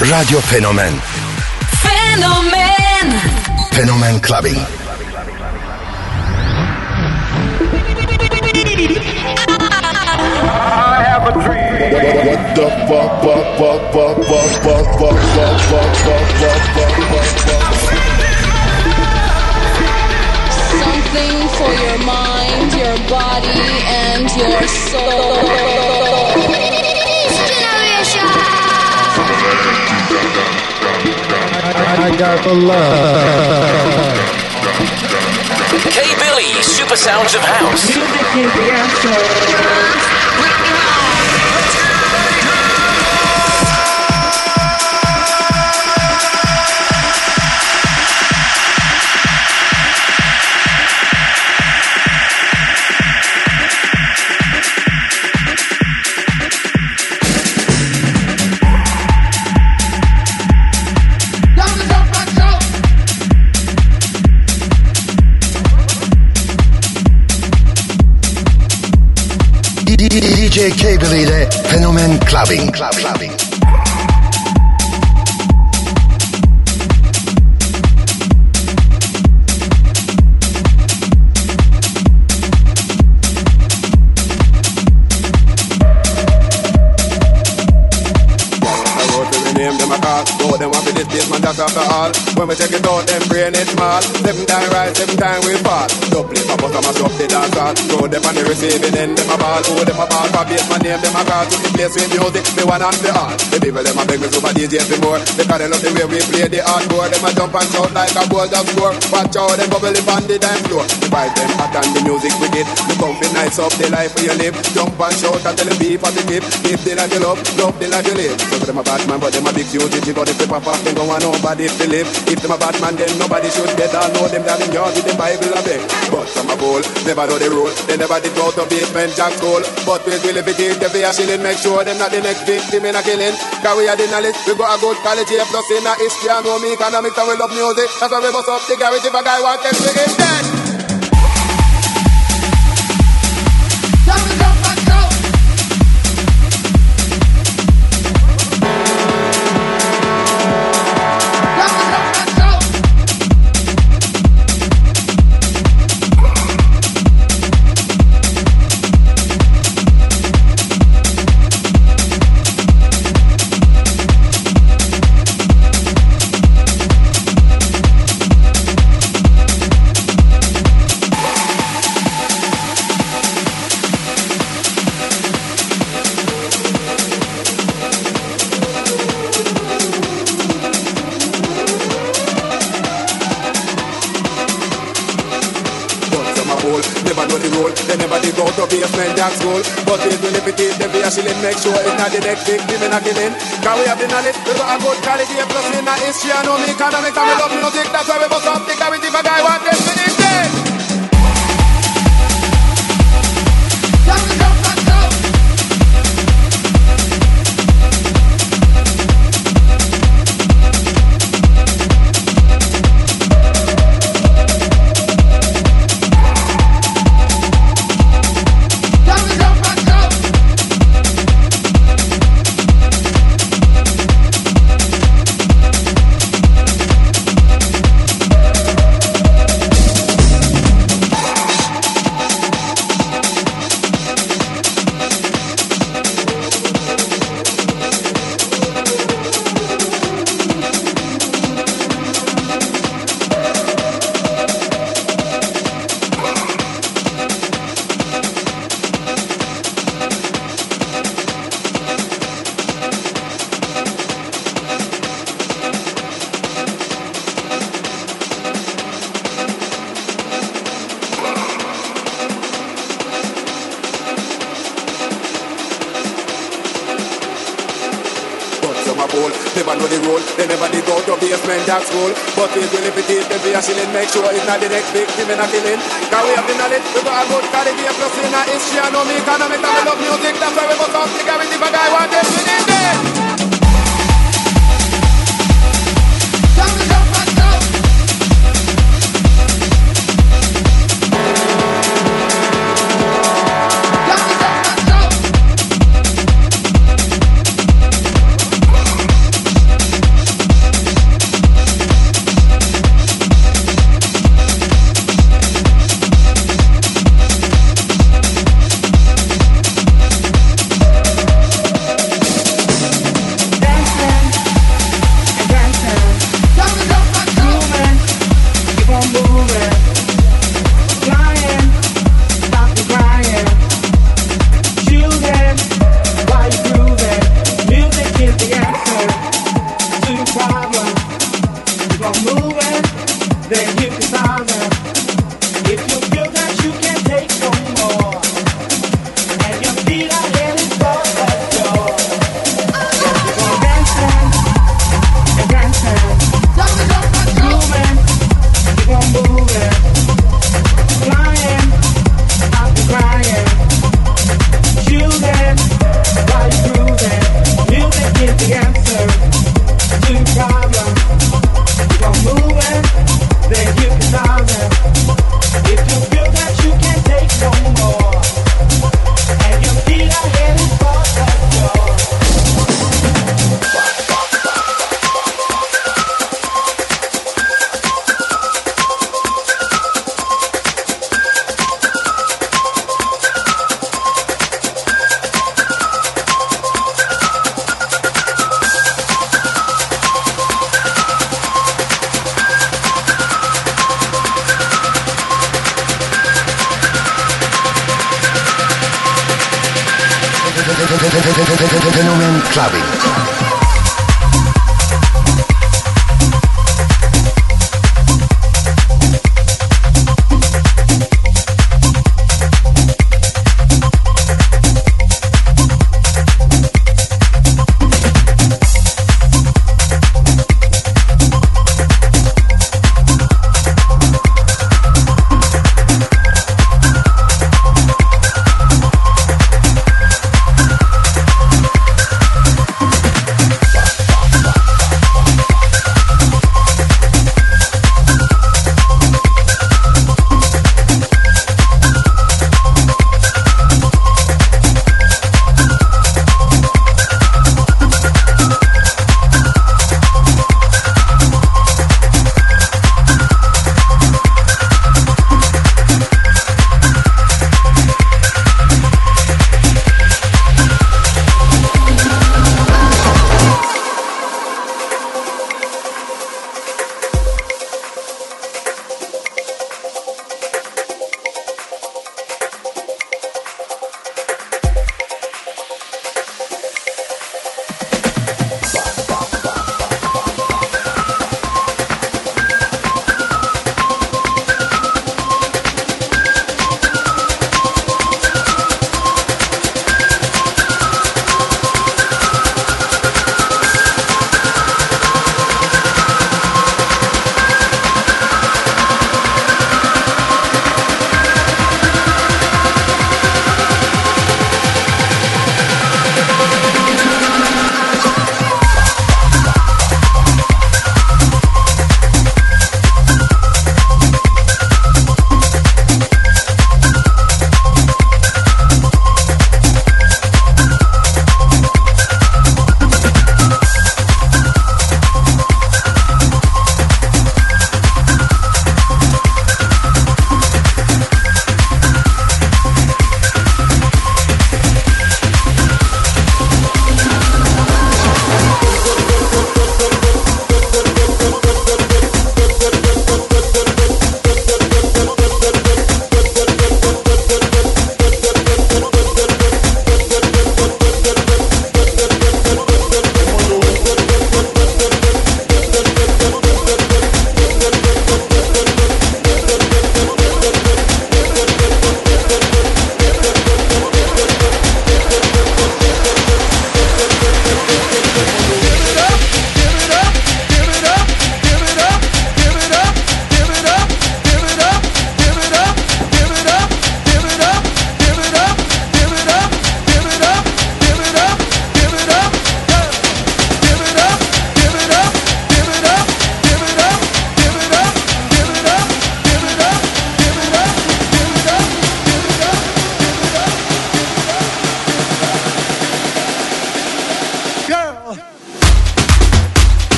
Radio Fenomen Fenomen Fenomen Clubbing. I have a dream. What the fuck, fuck, fuck, fuck, fuck, fuck, fuck, fuck, fuck, fuck, fuck, fuck, fuck, Something for your mind, your body, and your soul. Got the love. K Billy, Super Sounds of House. DJ Cable ile Fenomen Clubbing. Club, clubbing. When we check it out, them brain it small. Seven time rise, seven time we fall. Double it, my bust, I'm a shop, the dance hall. Throw them on the receiving end, them a ball. Who them a ball, for base, my name, them a call. To the place with music, me one and the all. The people, them a beg me super DJ for more. Because they love the way we play the hardcore. Them a jump and shout like a ball just score. Watch out, them bubble on the dance floor. The vibe, them and the music we wicked. The comfy nights up the life you live. Jump and shout and tell them be positive. Live the life you love, love the life you live. So them a bad man, but them a big duty. You got the paper fast, them don't want nobody to live. If them a bad man, then nobody should get all know them that in yard with the Bible a beg. But some a bowl, never know the rule. They never did go to basement jack school. But we will if it is, if we a shilling, make sure them not the next victim in a killing. Cause we are the knowledge, we got a good college here, plus in a history and know me economics and we love music. That's why we bust up the garage if a guy want them to get dead. A shilling. Make sure it's not the next victim in a killing. Cause we have the knowledge, we got a good here. Plus in a history and know me economics and we love music. That's why we bust up the garage if a guy want them Make not the next victim in a killing. Cause we have the knowledge, we got a good here. Plus in a history and know me economics and we love music.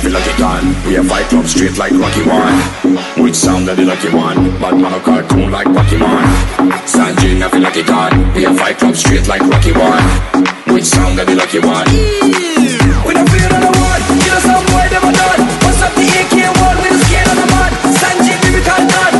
Feel like it gone. We have fight club straight like Rocky One. Which sound of the lucky one? Bad man cartoon like Pokemon. Sanjay, feel like it gone. We have fight club straight like Rocky One. Which sound of the lucky one? We don't on the one. Kill us some boy, never done. What's up the AK-1 with the skin on the mud? Sanjay, lyrical done.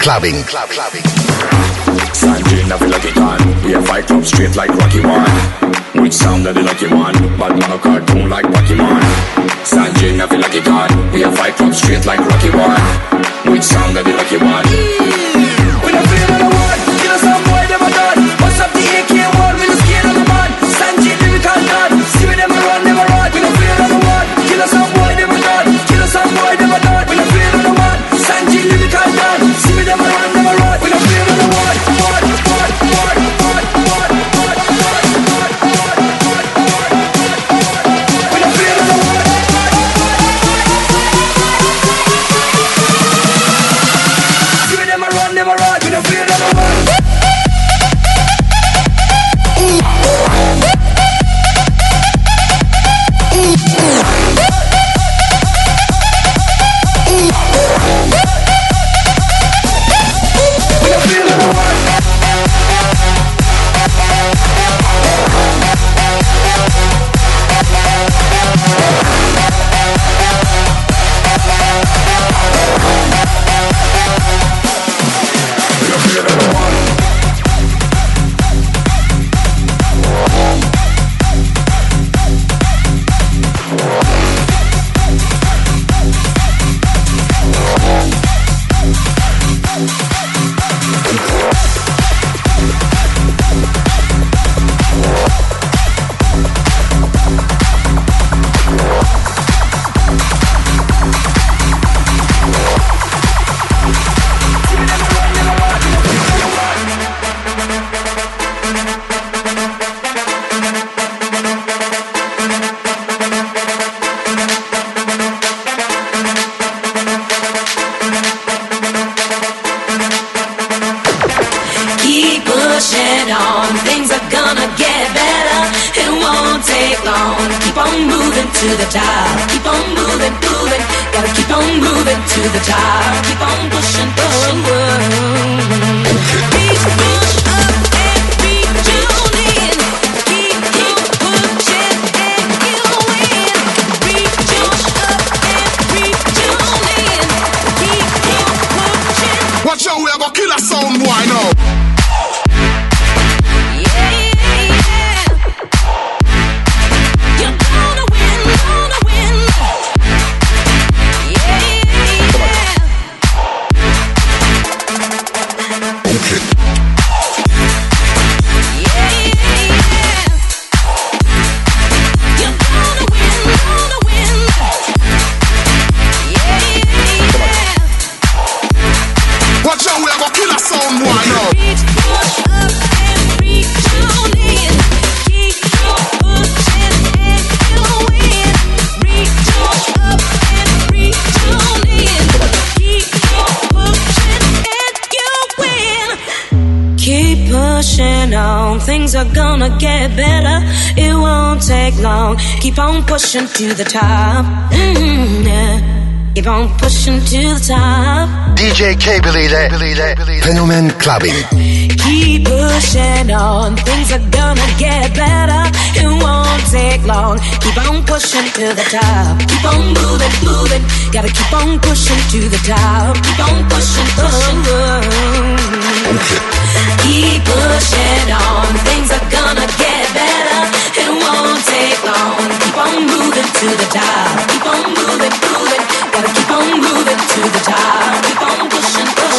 clubbing. Club, clubbing. Sanjay Navi Lucky Khan, we have fight club straight like Rocky one. Which sound that the lucky one? but man of cartoon like Rocky Man. Sanjay Navi Lucky Khan, we have fight club straight like Rocky one. Which sound that the lucky man. On pushing to the top. Mm, yeah. Keep on pushing to the top. DJ Cable ile Fenomen Clubbing. Keep pushing on, things are gonna get better. It won't take long. Keep on pushing to the top. Keep on moving, moving. Gotta keep on pushing to the top. Keep on pushing, pushing. Keep pushing on, things are gonna get better. It won't take long. Keep on moving to the top. Keep on moving, moving. Gotta keep on moving to the top. Keep on pushing. pushing.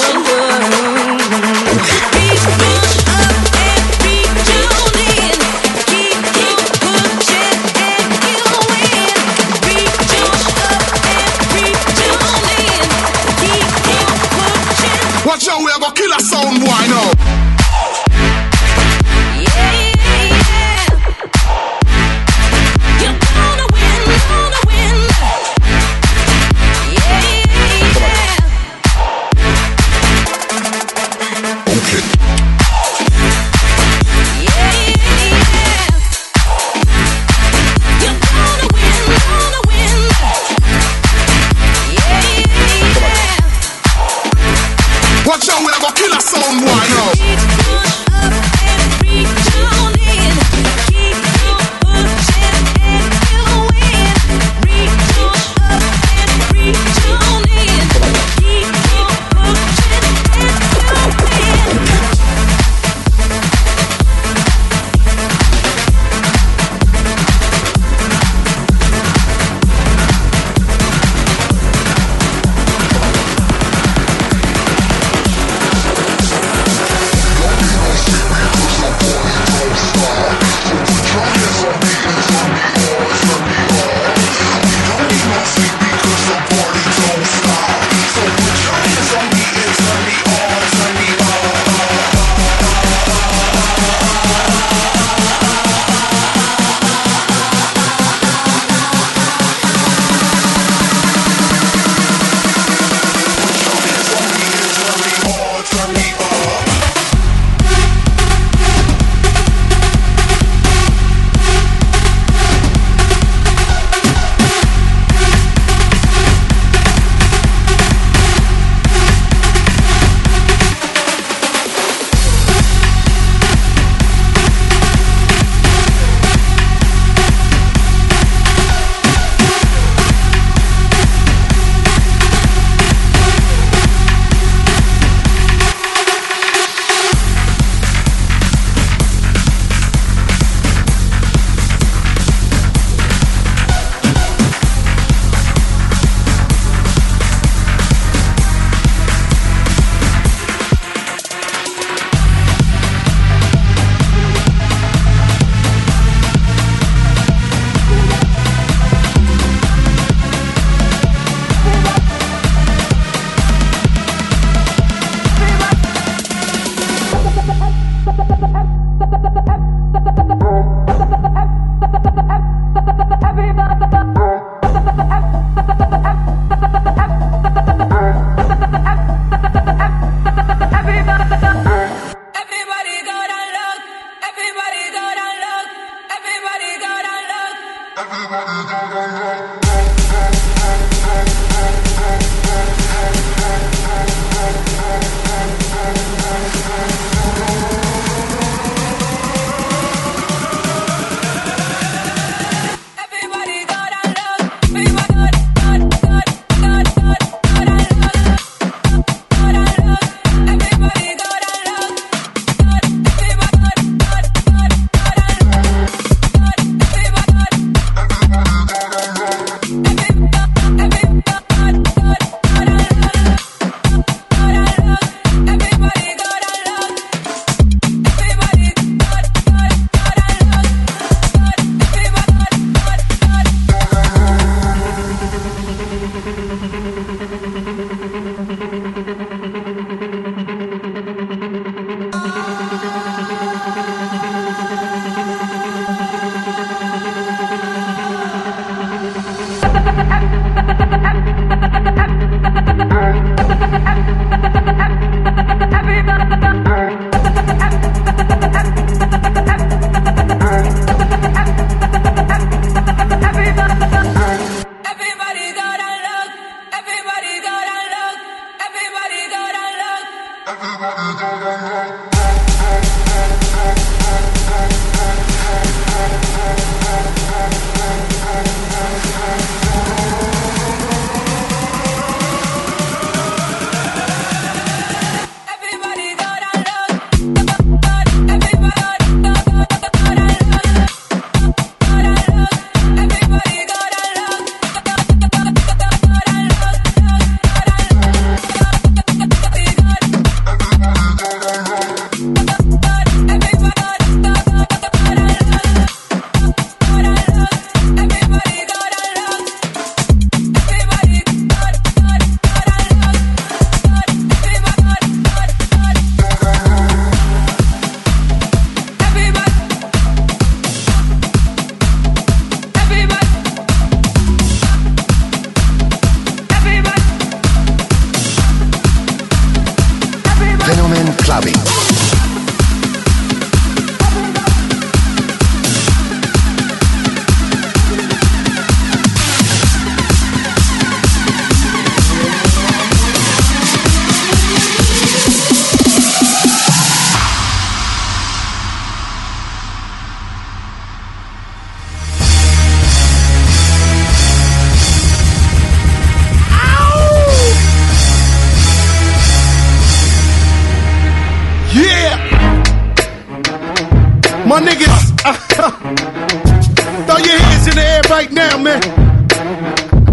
Right now, man.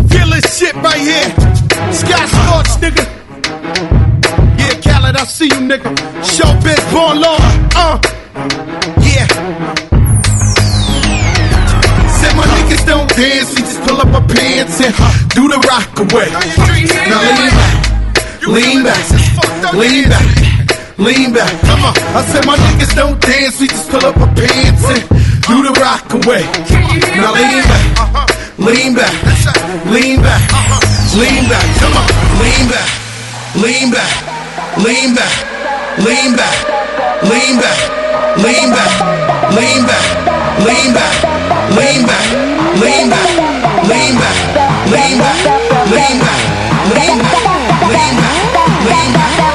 Feel this shit right here. Scott Storch, nigga. Yeah, Khaled, I see you, nigga. Showbiz, born law. Uh, yeah. Said my niggas don't dance, we just pull up our pants and do the rock away. Now lean back, lean back, lean back. Lean back, come on. I said my niggas don't dance, we just pull up our pants and do the rock away. Now lean back, lean back, lean back, lean back, come on. Lean back, lean back, lean back, lean back, lean back, lean back, lean back, lean back, lean back, lean back, lean back, lean back, lean back, lean back, lean back, lean back.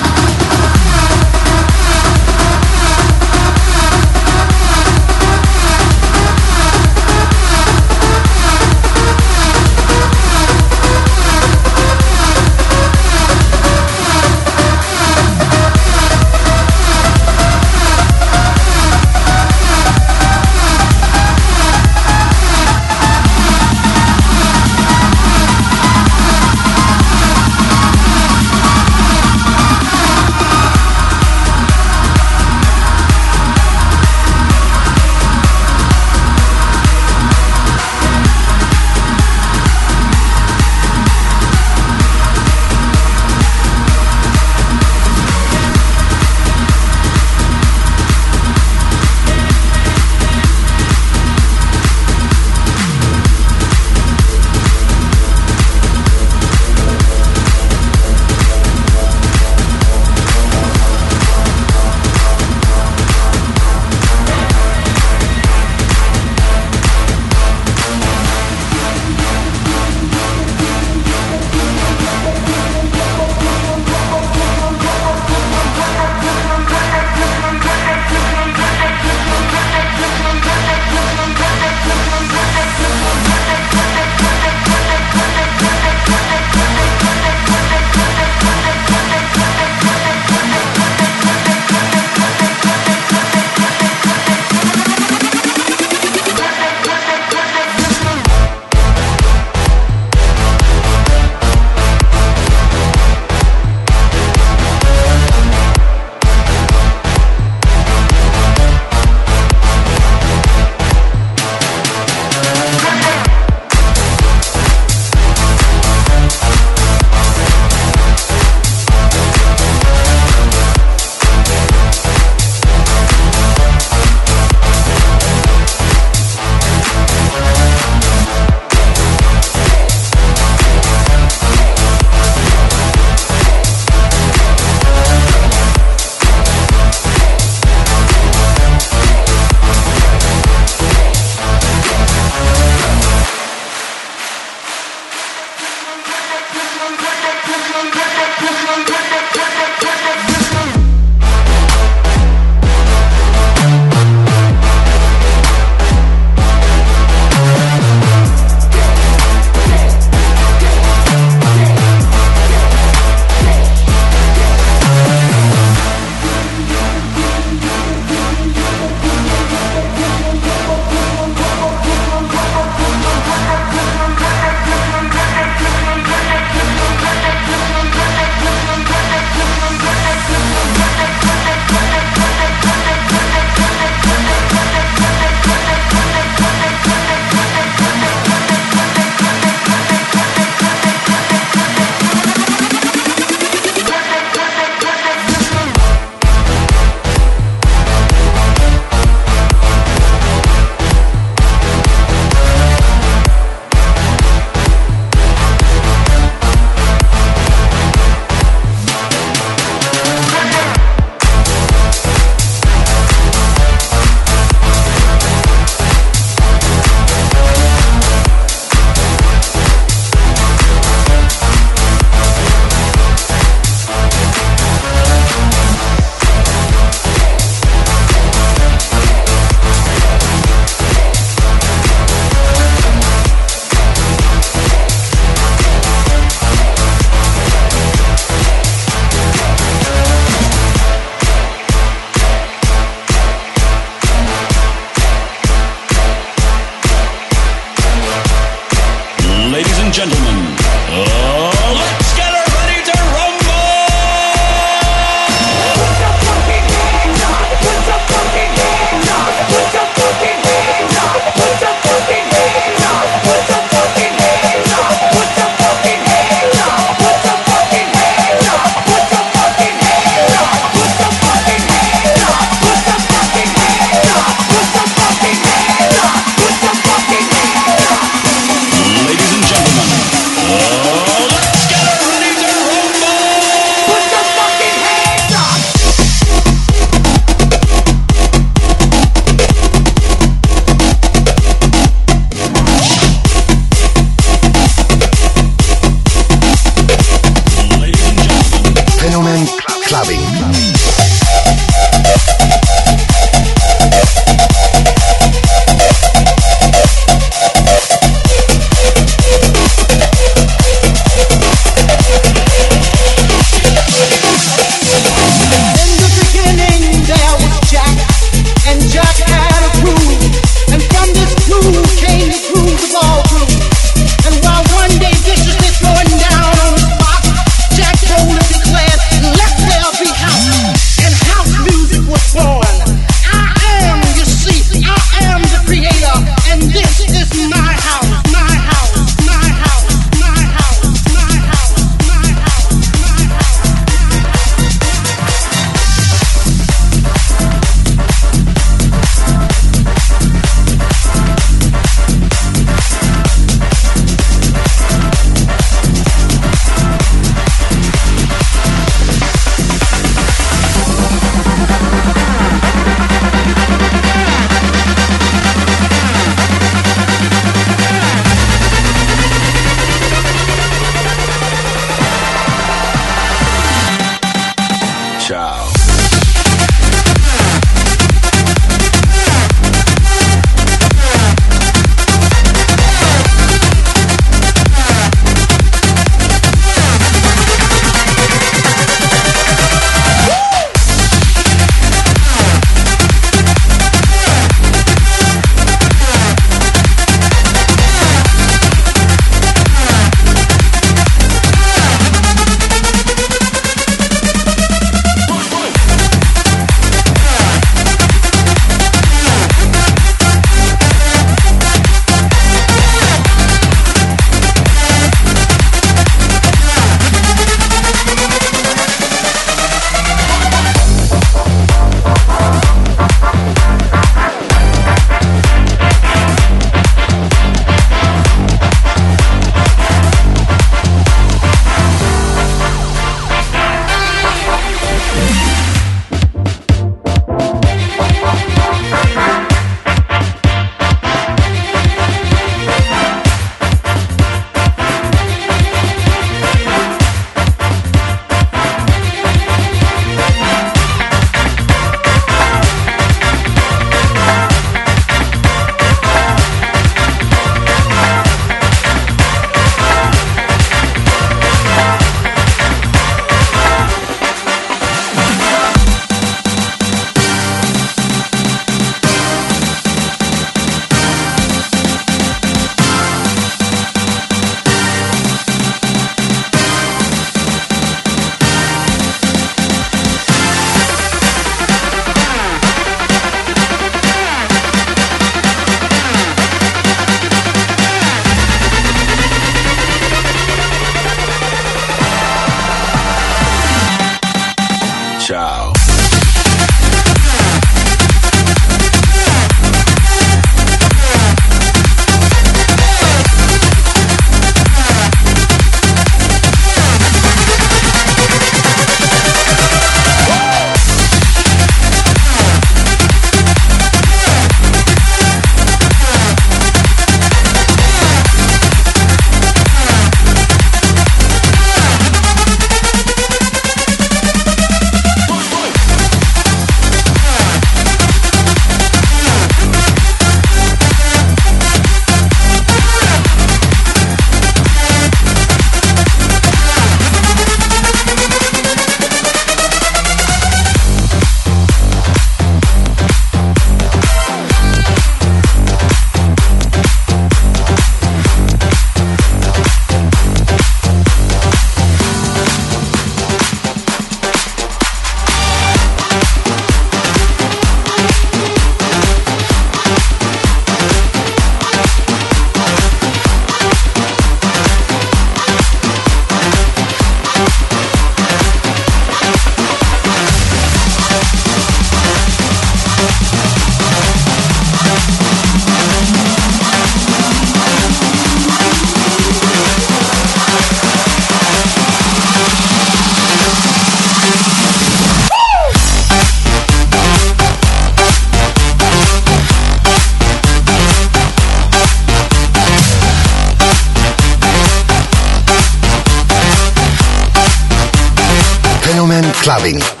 Clubbing.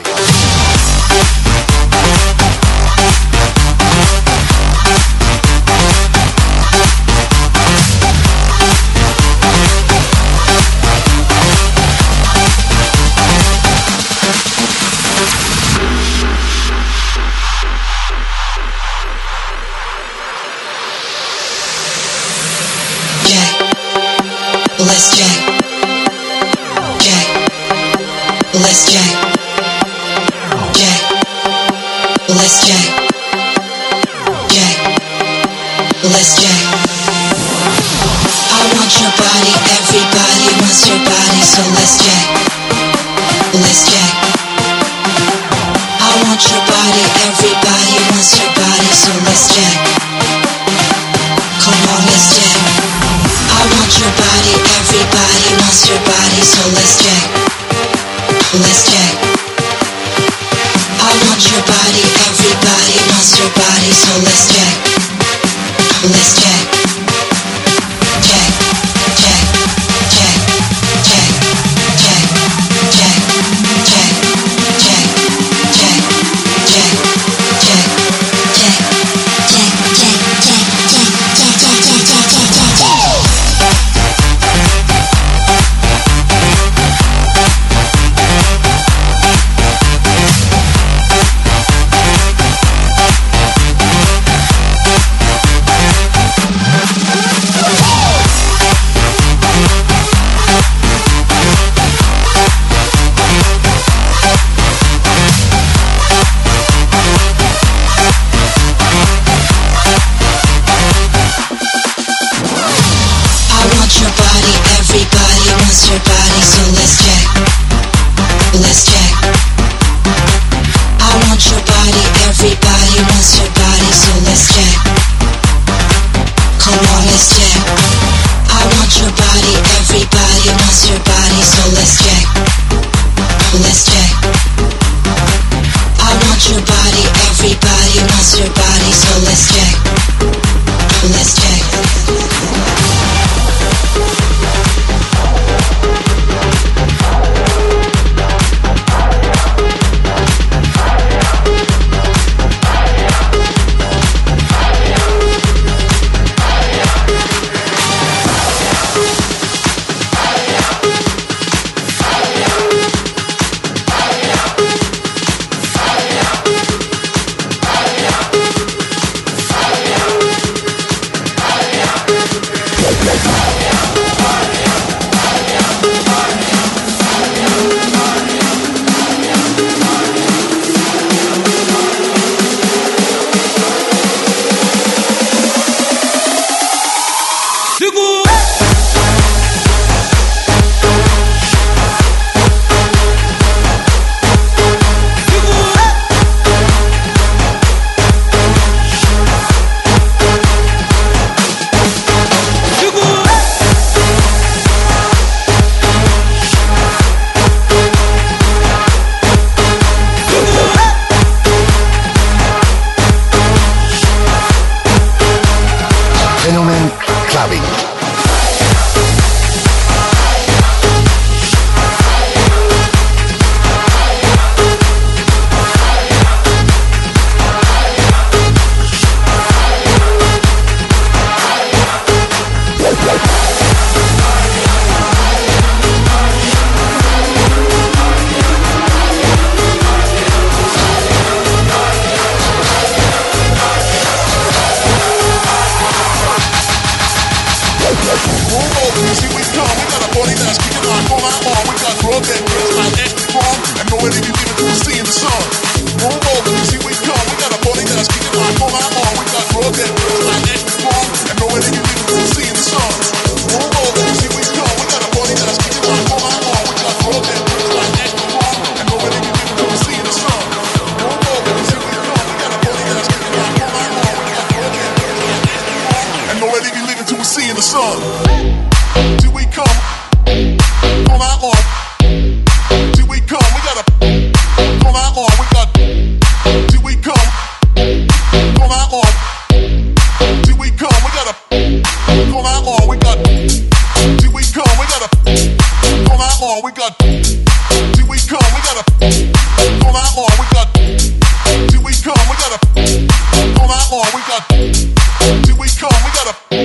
Here we come, we got a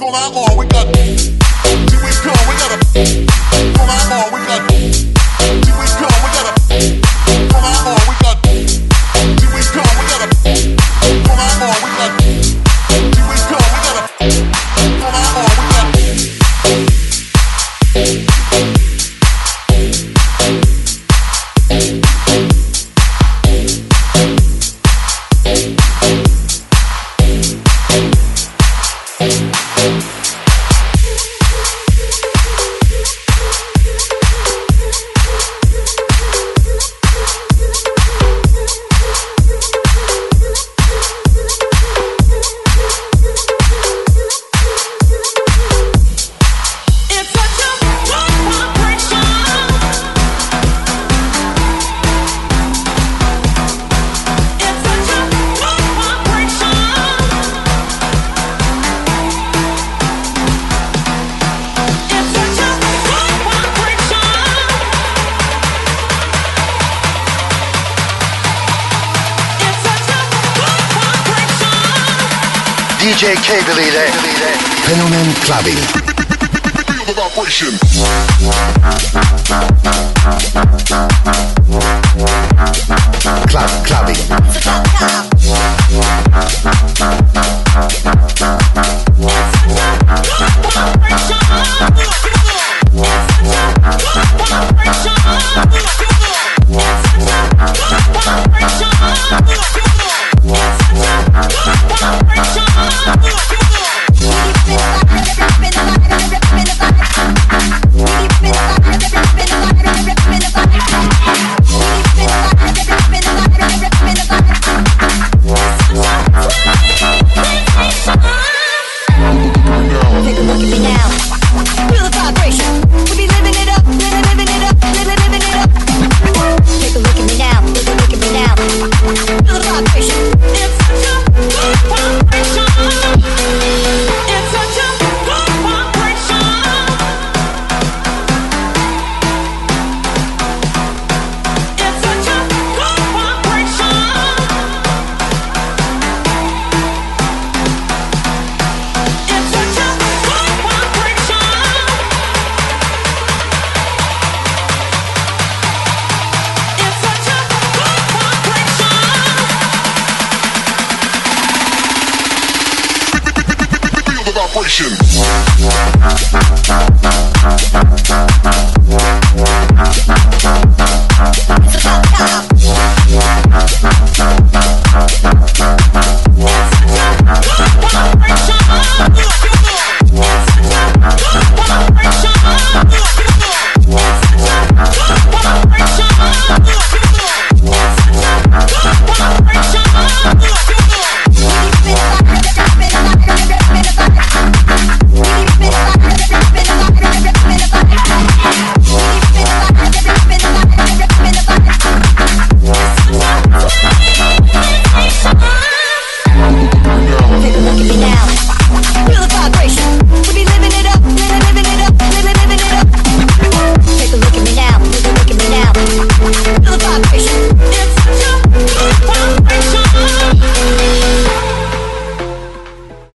on our arm, we got. Here we come, we got a on our arm, we got. clubbing.